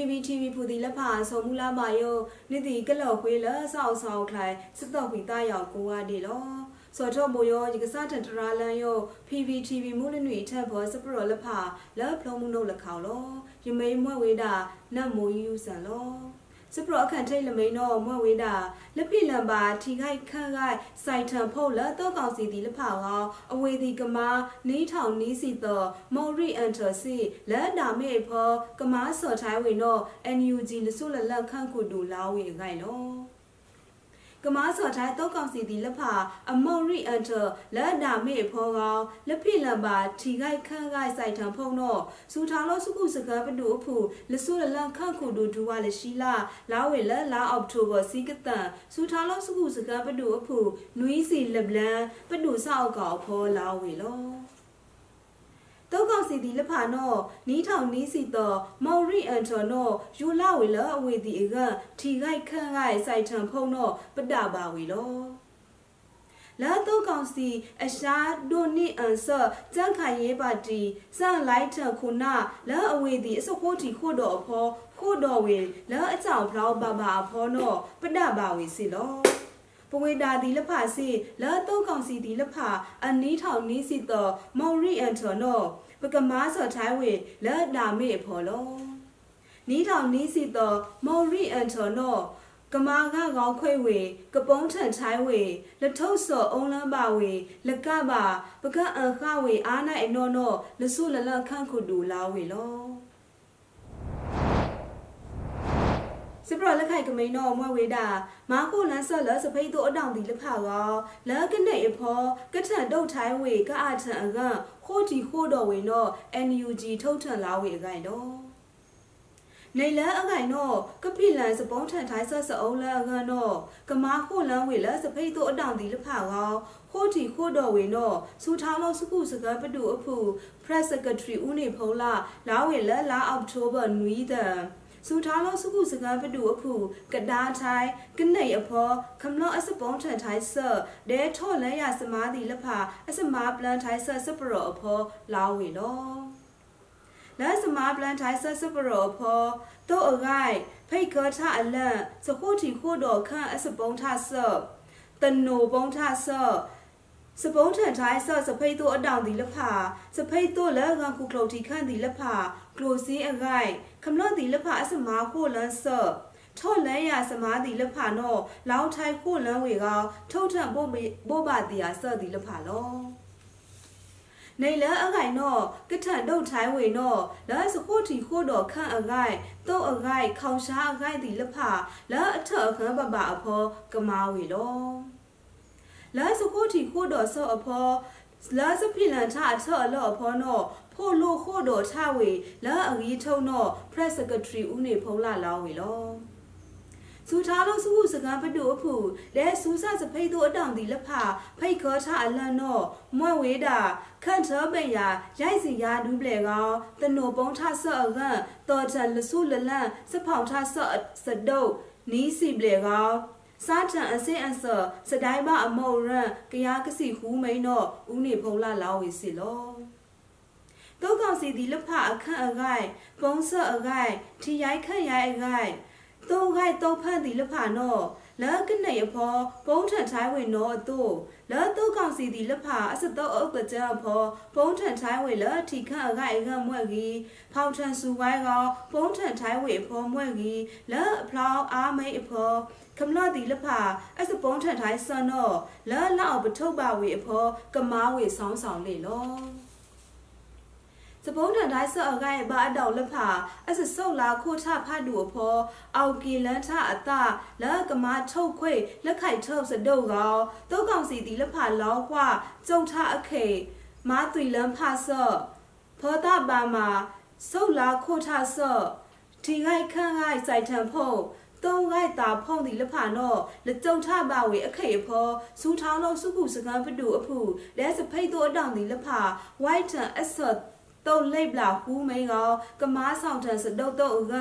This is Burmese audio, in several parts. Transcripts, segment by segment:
နေလာစေ PPTV ဖူဒီလက်ဖာဆုံမူလာမာယောနိတိကလော့ခွေးလဆောက်ဆောက်ခိုင်စစ်တော့ဝီတာယောက်ကိုဝါဒီလောစောတော့မိုယောဒီကစားတန်တရာလန်ယော PPTV မူလနွေထက်ဘောစပရောလက်ဖာလက်ဖလုံးမှုနှုတ်လက်ခေါလောယမိန်မွဲ့ဝေးတာနတ်မိုးယူဆန်လော စပရအခန့်ထိတ်လမိန်တော့မွဲ့ဝေးတာလက်ပိလံပါထီခိုက်ခန့်ခိုက်စိုက်ထံဖုတ်လက်တော့ကောင်စီဒီလက်ဖာဟောအဝေဒီကမာနီးထောင်နီးစီတော့မော်ရီအန်တာစီလက်ဒါမေဖောကမာစော်ထိုင်းဝင်တော့ NUG လဆုလလက်ခန့်ခုဒူလာဝေဂိုင်လော ကမားစော်ထိုင်းတောက်ကောင်စီဒီလက်ဖာအမော်ရီအန်တာလက်နာမေဖောကောင်လက်ဖိလံပါထီခိုက်ခန့်ခိုက်စိုက်ထံဖုံတော့စူထောင်လို့စုခုစကားပဒူအဖူလဆုလလန်ခန့်ခုဒူဒူဝါလရှိလာလာဝေလလာအောက်တိုဘာစီကတန်စူထောင်လို့စုခုစကားပဒူအဖူနွီးစီလဘလန်ပဒူဆောက်ကောင်ဖောလာဝေလော တောက်ကောင်စီဒီလဖာနောနီးထောင်နီးစီတော့မော်ရီအန်တိုနောယူလာဝေလအဝေဒီအကထီခိုက်ခန့်ခိုက်စိုက်ထံဖုံနောပဒပါဝေလောလာတော့ကောင်စီအရှာဒိုနီအန်ဆာကြန့်ခိုင်ရေးပါတီစန့်လိုက်ထခုနာလာအဝေဒီအစခိုးတီခို့တော်အဖောခို့တော်ဝေလာအကြောင်ဖလောက်ပါပါအဖောနောပဒပါဝေစီလော ပဝေတာဒီလဖာစီလာတော့ကောင်စီဒီလဖာအနီးထောင်နီးစီတော့မော်ရီအန်တိုနောပကမားစောထိုင်းဝေလာဒါမေဖောလောနီးထောင်နီးစီတော့မော်ရီအန်တိုနောကမာကကောင်းခွေဝေကပုံးထန်ချိုင်းဝေလထုပ်စောအုံလန်းပါဝေလကပါပကအန်ခဝေအားနိုင်အနော်နော်လဆုလလခန့်ခုဒူလာဝေလော စပရလက်ခိုက်ကမိန်တော့မွဲဝေတာမာကိုလန်းဆော့လစဖိတ်တို့အတောင်ဒီလက်ဖာကောလကနေအဖောကထန်တုတ်ထိုင်းဝေကအထန်အကခိုးတီခိုးတော်ဝေနော် NUG ထုတ်ထန်လာဝေအကိုင်တော့နေလန်းအကိုင်တော့ကပိလန်စပုံးထန်ထိုင်းဆော့စအုံးလန်းအကတော့ကမာခိုလန်းဝေလစဖိတ်တို့အတောင်ဒီလက်ဖာကောခိုးတီခိုးတော်ဝေနော်စူထောင်းလို့စကုစကားပတူအဖူ Press Secretary ဦးနေဖုံးလာလာဝေလလာအောက်တိုဘာနွီးတဲ့ စူထားလို့စုခုစကားပတူအဖူကဒါထိုင်ကနေအဖောခမလောအစပုံးထန်ထိုင်ဆာဒဲထော့လဲရစမားဒီလဖာအစမားပလန်ထိုင်ဆာစပရောအဖောလာဝေလောလဲစမားပလန်ထိုင်ဆာစပရောအဖောတော့အဂိုင်ဖိတ်ကထအလန့်စခုတီခို့တော်ခန့်အစပုံးထဆာတနိုပုံးထဆာ စပုံးထန်ထိုင်းဆော့စဖိတ်တို့အတောင်ဒီလဖာစဖိတ်တို့လက်ကန်ခုကလုတ်တီခန့်ဒီလဖာကလိုစင်းအဂိုင်ခမလော့ဒီလဖာအစမာခိုလန်ဆော့ထော့လန်းရစမားဒီလဖာနောလောင်းထိုင်ခိုလန်းဝေကထုတ်ထန်ပို့ပို့ပါတီယာဆော့ဒီလဖာလောနေလအဂိုင်နောကထန်ဒုတ်ထိုင်းဝေနောလာစခိုတီခိုတော်ခန့်အဂိုင်တုတ်အဂိုင်ခေါရှားအဂိုင်ဒီလဖာလာအထအခန်းပပအဖောကမာဝေလော လာစခိုတီခိုတော်ဆော့အဖောလာစဖိလန်ထအထော့အလော့အဖောနောဖိုလိုခိုတော်ထဝေလာအကြီးထုံနော press secretary ဦးနေဖုံးလာလောင်းဝေလောစူထားလို့စုခုစကားပတူအဖူလဲစူးစစဖိတ်တို့အတောင်ဒီလက်ဖဖိတ်ခေါ်ထားအလန်တော့မွဲ့ဝေးတာခန့်ထောပင်ရရိုက်စီရဒူးပလေကောတနိုပုံးထဆော့ကန်တော်ချန်လဆုလလန်စဖောင်ထဆော့စဒုတ်နီးစီပလေကော စားတန်အစင်အဆောစတိုင်းမအမောရန်ကရားကစီခူးမိန်တော့ဦးနေဖုံလာလောင်းဝေစီလောတောကောင်စီဒီလဖအခန့်အဂိုင်ပုံဆော့အဂိုင်ထီရိုက်ခန့်ရိုက်အဂိုင်တောဂိုင်တောဖန့်ဒီလဖနောလာကနေအဖောပုံးထန်ထိုင်းဝင်တော့သူလာတုတ်ကောင်စီဒီလဖအစတော့အုပ်ကကြဖောပုံးထန်ထိုင်းဝင်လာထီခန့်အဂိုင်အကမွဲ့ကြီးဖောင်ထန်စုဝိုင်းကပုံးထန်ထိုင်းဝင်ဖောမွဲ့ကြီးလာအဖလောင်းအားမိတ်အဖော ခမလတီလဖာအစပုံးထန်တိုင်းစွန်တော့လာလောက်ပထုပ်ပါဝေအဖောကမားဝေဆောင်းဆောင်လေလောစပုံးထန်တိုင်းဆော့အကရဲ့ဘာအတော်လဖာအစဆုတ်လာခိုထဖတ်တူအဖောအောက်ကီလန်ထအတလကမာထုတ်ခွေလက်ခိုက်ထုတ်စဒုတ်ကောင်တုတ်ကောင်စီတီလဖာလောခွကျုံထအခေမာသွီလန်ဖဆော့ဖောတာပါမာဆုတ်လာခိုထဆော့ထီခိုက်ခန့်ခိုက်စိုက်ထန်ဖို့ တုံးခိုက်တာဖုံးဒီလဖာနောလကြုံထပါဝေအခေအဖောစူထောင်းတော့စုခုစကံဖတူအဖူလဲစဖိတ်တော့အတောင်ဒီလဖာဝိုက်တန်အဆော့တုတ်လိပ်လာဟူးမိန်ကောကမားဆောင်ထန်စတုတ်တုတ်က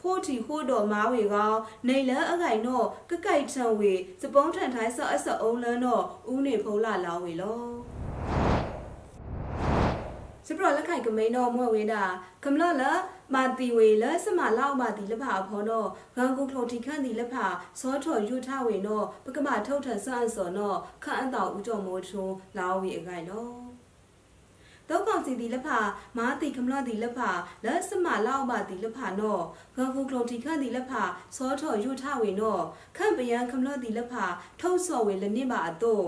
ဖိုးတီခိုးတော်မားဝေကောနေလအကိုင်နောကကိုက်ထန်ဝေစပုံးထန်ထိုင်းဆော့အဆော့အုံးလန်းတော့ဦးနေဖုံးလာလောင်းဝေလောစပရလက်ခိုင်ကမိန်တော့မွဲ့ဝေးတာကမလလ မာတီဝေလစမလောက်မာတီလဖာဖောနောဂန်ကူခလိုတီခန့်တီလဖာစောထော်ယူထဝေနောပကမထုတ်ထဆန်စောနောခန့်အတောင်ဥကြောမိုးထုံလာဝေအကိုင်နောတောကောင်စီဒီလဖာမာတီခမလဒီလဖာလစမလောက်မာတီလဖာနောဂန်ကူခလိုတီခန့်တီလဖာစောထော်ယူထဝေနောခန့်ပယံခမလဒီလဖာထုတ်စော်ဝေလနစ်ပါအတော့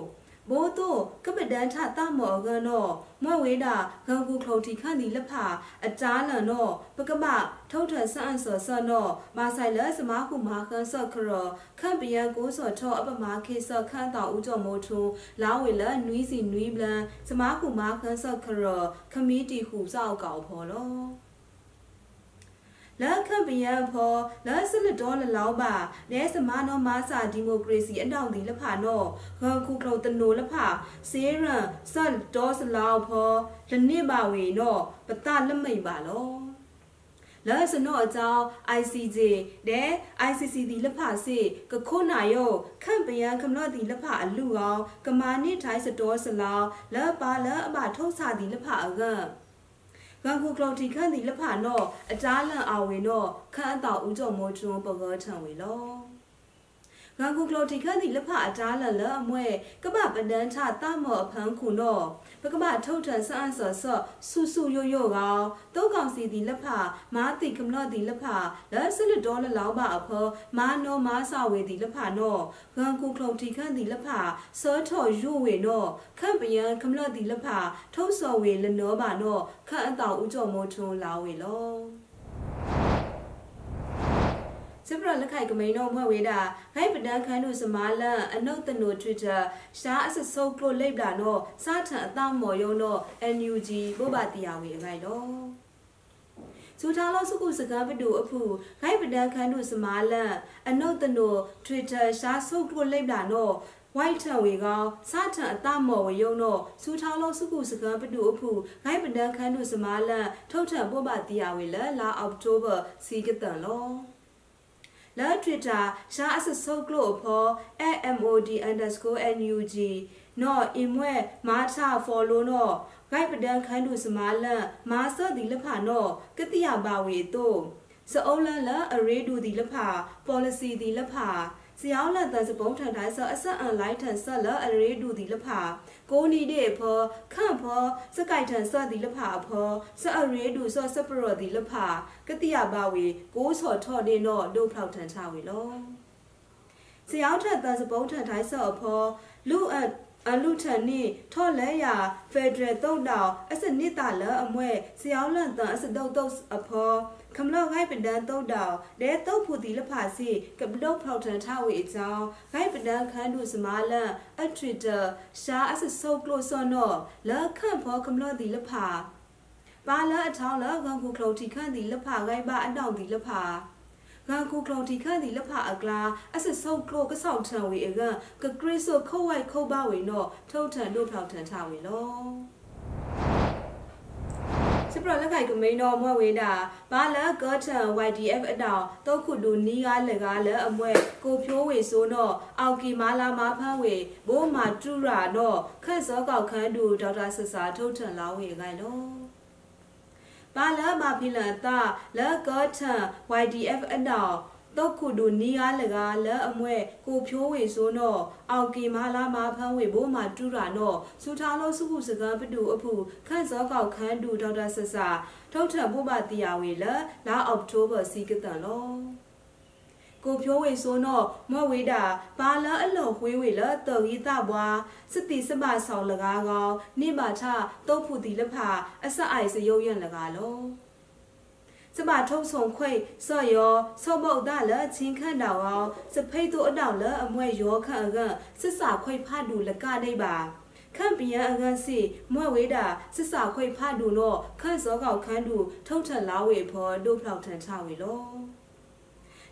ဘိုးတို့ကပဒန်ထတမော်ကနောမွဲဝေးတာဂံကူခလုံးတီခန့်ဒီလက်ဖာအကြားလန်နောပကမထုတ်ထဆန်ဆောဆနောမာဆိုင်လစမားခုမာခန်းဆော့ခရခန့်ပယံကိုဆော့ထောအပမာခေဆော့ခန့်တောင်ဦးကျော်မိုးထုံလာဝေလနွီးစီနွီးဘလန်စမားခုမာခန်းဆော့ခရခမီတီခုစောက်ကောက်ဖော်လော လက်ခပယံဖောလက်စလတော်လလောင်းပါလဲစမနောမာစာဒီမိုကရေစီအတောင်ဒီလဖာနောဂန်ခုကလောတနိုလဖာစေရန်ဆတ်တော်စလောင်းဖောလနစ်ပါဝေနောပတလမိတ်ပါလောလာစနောအကြောင်း ICJ တဲ့ ICC ဒီလက်ဖစေကခုနာယောခန့်ပယံခမလို့ဒီလက်ဖအလူကောင်ကမာနိထိုင်းစတော်စလောင်းလက်ပါလက်အမထုတ်စာဒီလက်ဖအက ဂန်ခုကလော်တီခန့်ဒီလက်ဖာနော့အတားလန့်အဝေနော့ခန့်အတော်ဦးကျော်မိုးကျွန်းပကောထံဝေလော ငါကူကလိုတီခန့်ဒီလက်ဖအတားလလအမွဲကပပဒန်းထတမောအဖန်းခုနောပကပထုတ်ထန်ဆန်းဆော့ဆော့ဆူဆူယိုယိုကောင်တောကောင်စီဒီလက်ဖမာတိကမလော့ဒီလက်ဖလက်စလဒေါ်လလောက်ပါအဖောမာနောမာဆဝေဒီလက်ဖနောငါကူကလိုတီခန့်ဒီလက်ဖစောထော်ယိုဝေနောခန့်ပယံကမလော့ဒီလက်ဖထုတ်စော်ဝေလနောပါနောခန့်အတောင်ဥကြော်မိုးထွန်းလာဝေလော စပရလက်ခိုက်ကမိန်တော့မွဲဝေတာဂိုက်ပဒန်ခန်းတို့စမာလန်အနုတ်တနို Twitter ရှားအစဆုပ်ကလို့လိပ်တာတော့စားထန်အသားမော်ယုံတော့ NUG ဘို့ပါတရားဝေအခိုက်တော့စူထားလို့စုခုစကားပတူအဖူဂိုက်ပဒန်ခန်းတို့စမာလန်အနုတ်တနို Twitter ရှားဆုပ်ကလို့လိပ်တာတော့ဝိုက်ထံဝေကောစားထံအတမော်ဝယုံတော့စူထောင်းလုံးစုခုစကံပတူအဖူဂိုက်ပဒန်ခန်းတို့စမာလန်ထုတ်ထံပို့ပါတရားဝေလလာအောက်တိုဘာစီကတန်လော လာ Twitter ရှားအစဆုပ်ကလို့ဖော် @mod_nug နော်အင်မွဲမာချာ follow နော်ဂိုက်ပဒန်ခန်းသူစမာလန်မာဆော့ဒီလဖာနော်ကတိယပါဝေတို့စအုံးလန်လာအရေးဒူဒီလဖာ policy ဒီလဖာ စယောင်းလက်တစပုံးထန်တိုင်းဆအဆက်အန်လိုက်ထန်ဆက်လအရေးဒူဒီလဖာကိုနီတဲ့ဖောခန့်ဖောစကိုက်ထန်ဆက်ဒီလဖာဖောစအရေးဒူဆော့စပရောဒီလဖာကတိယပါဝေကိုဆော်ထော့နေတော့ဒုဖောက်ထန်ချဝေလောစယောင်းထက်တစပုံးထန်တိုင်းဆော့ဖောလူအပ် အလူထန်နိထော်လဲရဖက်ဒရယ်တုတ်တောင်အစနစ်တာလအမွဲစယောင်းလန်တန်အစတုတ်တုတ်အဖောခမလော့ဂိုက်ပဒန်တုတ်တောင်တဲတုတ်ဖူတီလဖာစီကပလော့ဖောက်ထန်ထဝေအကြောင်းဂိုက်ပဒန်ခန်းသူစမာလန်အထရီတာရှာအစဆုပ်ကလို့စောနောလက်ခန့်ဖောခမလော့တီလဖာပါလာအထောင်းလဂန်ကူကလိုတီခန့်တီလဖာဂိုက်ပါအတောင်တီလဖာ ငါကူကလော်တီခန့်ဒီလဖအကလာအစဆုပ်ကလောကဆောက်ထံဝေအကကကရစ်ဆိုခုတ်ဝိုက်ခုတ်ပါဝေနော်ထုတ်ထန်တို့ဖောက်ထန်ထဝေလောစပရလက်ခိုင်ကမိန်တော်မွဲဝေးတာဘာလကောထန် YDF အတောင်တောက်ခုလူနီးကားလက်ကားလက်အမွဲကိုဖြိုးဝေဆိုတော့အောက်ကီမာလာမာဖန်းဝေဘိုးမာတူရာတော့ခက်စောကောက်ခန်းတူဒေါက်တာဆဆာထုတ်ထန်လာဝေခိုင်လော ဘာလာမဖီလန်တာလာကောထန် YDF အနောက်တုတ်ခုဒူနီယာလကလဲအမွဲကိုဖြိုးဝေဆိုတော့အောက်ကီမာလာမဖန်းဝေဘိုးမာတူရာတော့စူထားလို့စုခုစကံပတူအဖူခန့်စောကောက်ခန်းတူဒေါက်တာဆဆာထုတ်ထပ်ပို့ပါတီယာဝေလလာအောက်တိုဘာစီကတန်လော ကိုဖြိုးဝေဆိုတော့မော့ဝေတာဘာလာအလော်ခွေးဝေလတော်ရီတဘွားစတိစမဆောင်လကားကောင်နိမာထတုတ်ဖူတီလဖာအဆက်အိုက်စရုပ်ရံလကားလောစမထုံဆုံခွိဆော့ယောဆော့မုတ်ဒါလချင်းခန့်တော်အောင်စဖိတ်တို့အတောင်လအမွဲရောခန့်အကစစ်စာခွိဖတ်ဒူလကနေပါခန့်ပြန်အကန်စီမွဲဝေးတာစစ်စာခွိဖတ်ဒူတော့ခန့်စောကောက်ခန်းဒူထုံထက်လာဝေဖော်တို့ဖောက်ထန်ချဝေလော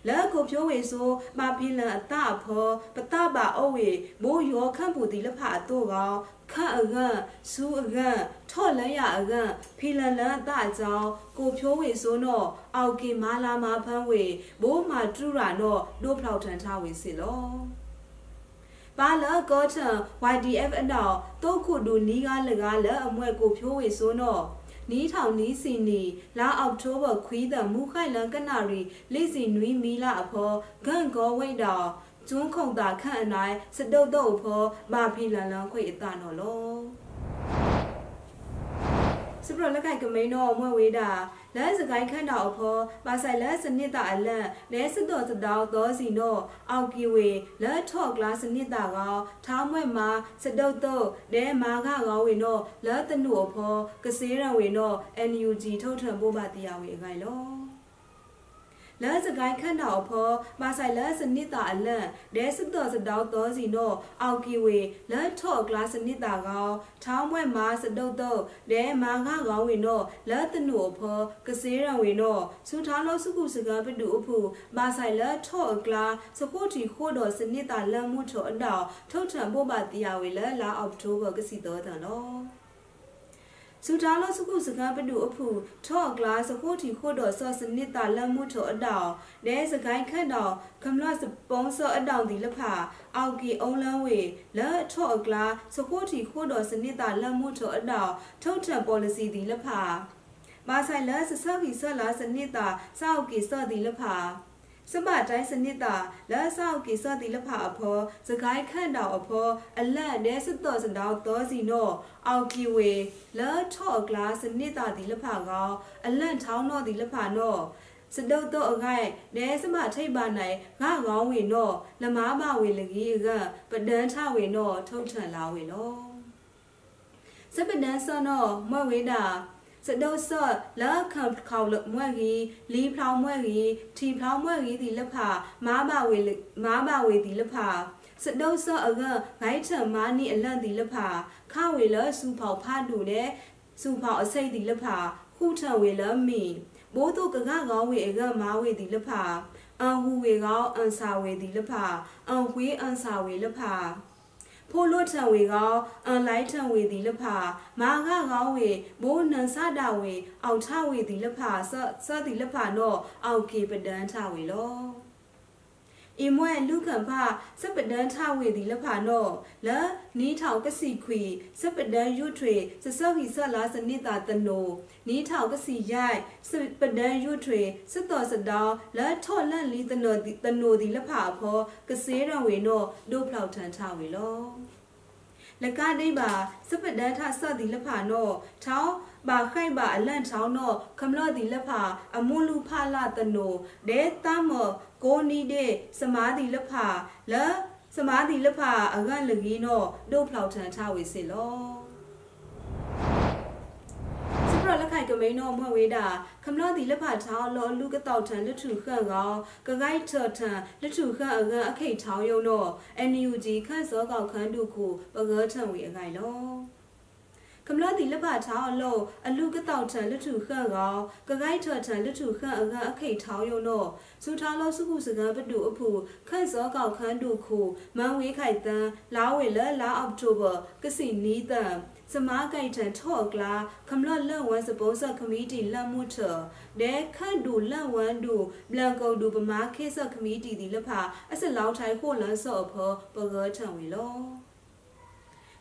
လာကိုဖြိုးဝေဆိုမဖီလန်အတဖောပတပါအဝေမိုးရောခန့်ပူတီလဖအတော့ကောင်ခန့်အကန်စူးအကန်ထော့လရအကန်ဖီလန်လန်အတအကြောင်းကိုဖြိုးဝေဆိုတော့အောက်ကီမာလာမာဖန်းဝေဘိုးမာတူရာတော့ဒို့ဖောက်ထန်ထားဝေစီလောပါလာကောထန် YDF အနောက်တုတ်ခုဒူနီးကားလကားလအမွဲကိုဖြိုးဝေဆိုတော့ နီးထောင်နီးစီနီလာအောက်တိုဘာခွီးတဲ့မူခိုင်လန်ကနာရီလိစီနွီမီလာအဖောဂန့်ကောဝိတ်တော်ကျွန်းခုံတာခန့်အနိုင်စတုတ်တော့ဖောမာဖီလန်လန်ခွေအတနော်လောစပရလခိုင်ကမိန်တော့မွဲဝေးတာ လဲစကိုင်းခန့်တော်အဖောပါဆိုင်လဲစနစ်တာအလန့်လဲစတော်စတောက်သောစီနောအောက်ကီဝေလဲထော့ကလာစနစ်တာကောထောင်းမွဲ့မှာစတုတ်တော့ဒဲမာကကောဝေနောလဲတနုအဖောကစေးရဝေနော NUG ထုတ်ထံပို့ပါတရားဝေအခိုင်လော လဲစကိုင်းခန့်တော်ဖောမာဆိုင်လဲစနစ်တာအလန့်ဒဲစတော်စတောက်သောစီနောအောက်ကီဝေလဲထော့ကလာစနစ်တာကောထောင်းမွဲ့မှာစတုတ်တော့ဒဲမာကကောဝေနောလဲတနုအဖောကစေးရဝေနောစူထားလို့စုခုစကားပတူအဖူမာဆိုင်လဲထော့ကလာစကိုတီခိုးတော်စနစ်တာလမ်းမှုထော်အတောက်ထုတ်ထံပို့ပါတရားဝေလဲလာအောက်တိုဘာကစီတော်တန်လော စူတာလစကုစကပတူအဖူထော့ကလာစခိုတီခိုတော်ဆော့စနစ်တာလမှုထောအတောင်ဒဲစကိုင်းခန့်တော်ကမ္လစပုံဆော့အတောင်ဒီလဖာအောက်ကီအုံလန်းဝေလဲထော့ကလာစခိုတီခိုတော်စနစ်တာလမှုထောအတောင်ထုတ်ထံ policy ဒီလဖာမာဆိုင်လဲစဆော့ကီဆော့လာစနစ်တာစောက်ကီဆော့ဒီလဖာ စမတိုင်းစနစ်တာလက်ဆောက်ကိစတိလဖအဖောစကိုင်းခန့်တော်အဖောအလန့်နဲစတော်စတောသောစီနောအောက်ကီဝေလက်ထော့ကလာစနစ်တာဒီလဖကောအလန့်ထောင်းတော့ဒီလဖနောစတုတ်တော့အခိုင်နဲစမထိတ်ပါနိုင်ငါကောင်းဝေနောလမားမဝေလကြီးကပဒန်းထဝေနောထုတ်ထန်လာဝေလောစပဒန်းစောနောမွဲ့ဝေတာ စဒိုဆော့လာခံခေါလမွဲကြီးလီဖလောင်မွဲကြီးထီဖလောင်မွဲကြီးဒီလက်ဖာမားမဝေမားမဝေဒီလက်ဖာစဒိုဆော့အကဂိုင်းချံမာနီအလန့်ဒီလက်ဖာခဝေလစူဖောက်ဖားတူတဲ့စူဖောက်အစိတ်ဒီလက်ဖာခုထံဝေလမီဘိုးတို့ကကကောင်းဝေအကမားဝေဒီလက်ဖာအန်ဟူဝေကောင်းအန်ဆာဝေဒီလက်ဖာအန်ဝေအန်ဆာဝေလက်ဖာ ဖိုးလွတ်ထံဝေကောအန်လိုက်ထံဝေသည်လဖာမာငါကောင်းဝေမိုးနန်စတာဝေအောက်ထဝေသည်လဖာဆော့ဆော့သည်လဖာနော့အောက်ကေပဒန်းထဝေလော အီမွဲလူခံဖစပဒန်ထဝေဒီလဖာနောလနီးထောင်ကစီခွေစပဒန်ရွထွေစစောဟီဆလာစနိတာတနိုနီးထောင်ကစီရိုက်စပဒန်ရွထွေစတော်စတောင်းလထော့လန့်လီတနိုတနိုဒီလဖာဖောကစေးရဝေနောဒုဖလောက်ထန်ထဝေလောလကဒိပါစပဒန်ထဆော့ဒီလဖာနောထောင်း ပါခိုင်ပါအလန့်ထောင်းနောခမလော့ဒီလဖာအမွန်လူဖလာတနိုဒဲတမကိုနီတဲ့စမားဒီလဖာလစမားဒီလဖာအကန့်လကြီးနောဒုဖလောက်ထန်ထဝေစီလောရလက်ခိုင်ကမိန်တော့မွဲ့ဝေးတာခမလို့ဒီလက်ဖာထောင်းလောလူကတောက်ထန်လက်ထူခန့်ကောကဂိုက်ထော်ထန်လက်ထူခန့်အကန်အခိတ်ထောင်းယုံတော့ NUG ခန့်စောကောက်ခန်းတုခုပကောထန်ဝေအခိုင်လော ကမ္လတိလက်ဖထောင်းအလုံးအလူကတောက်ထန်လက်ထူခန့်ကောင်ကဂိုက်ထော်ထန်လက်ထူခန့်အကန်အခိတ်ထောင်းယုံတော့စူထားလို့စုခုစကန်ပတူအဖူခန့်စောကောက်ခန်းတုခုမန်ဝေးခိုင်တန်းလာဝေလလာအောက်တိုဘာကစီနီးတန်စမားကြိုက်ထန်ထော့ကလာခမလလက်ဝမ်စပုံးဆခမီတီလက်မှုထဒဲခန့်ဒူလက်ဝမ်ဒူဘလန်ကုဒူပမာခေဆခမီတီဒီလက်ဖာအစလောက်ထိုင်ခိုလန်းစော့ဖောပဂောထံဝေလော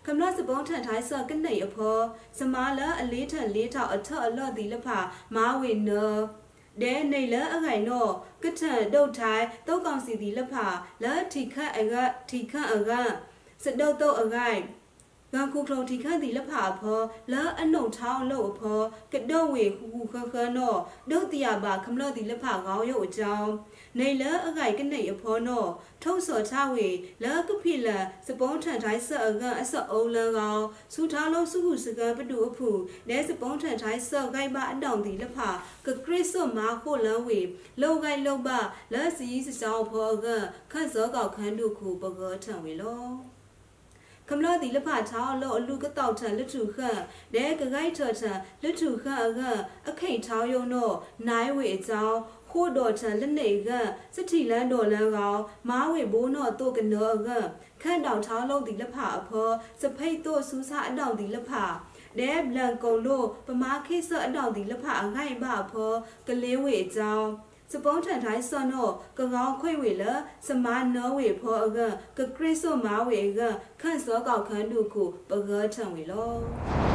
ကမ္လစပုံးထန်ထိုင်းဆော့ကနေအဖောစမားလအလေးထန်လေးထောက်အထအလော့ဒီလက်ဖာမာဝေနောဒဲနေလအခိုင်နောကထန်ဒုတ်ထိုင်းတုတ်ကောင်စီဒီလက်ဖာလက်ထီခတ်အကထီခတ်အကစတုတ်တုတ်အခိုင် ငါခုခလုံးတီခန့်တီလက်ဖာဖောလာအနုံထောင်းလို့ဖောကတော့ဝေခုခုခခနောဒုတ်တရပါခမလို့တီလက်ဖာကောင်းရုပ်အကြောင်းနေလအခိုင်ကနေအဖောနောထုံးစော်ချဝေလာကဖိလစပုံးထန်တိုင်းဆော့အကန်အဆော့အုံလန်ကောင်စူထားလို့စုခုစကန်ပတူအဖူလဲစပုံးထန်တိုင်းဆော့ဂိုက်ပါအတောင်တီလက်ဖာကခရစ်ဆော့မာခိုလန်ဝေလောဂိုက်လောပါလက်စီစစောင်းဖောအကန်ခန့်စောကောက်ခန်းတို့ခုပကောထံဝေလော ကမ္လဒီလဖာချောင်းလို့အလူကတောက်ထန်လထုခန့်ဒဲကဂိုက်ထော်ထန်လထုခန့်အကအခိတ်ထောင်းယုံတော့နိုင်ဝေအကြောင်းခိုးတော်ထန်လက်နေကစတိလန်းတော်လန်းကောင်မားဝေဘိုးနော့တို့ကနောကခန့်တောင်ထောင်းလုံးဒီလဖာအဖောစဖိတ်တို့စူးစားအတောင်ဒီလဖာဒဲဘလန်ကုံလို့ပမာခိဆအတောင်ဒီလဖာအငိုင်ဘအဖောကလေးဝေအကြောင်း စပုံးထန်တိုင်းစော့နောကကောင်းခွေဝေလစမာနောဝေဖောအကကခရစ်ဆိုမာဝေကခန့်စောကောက်ခန်းတုခုပကောထံဝေလော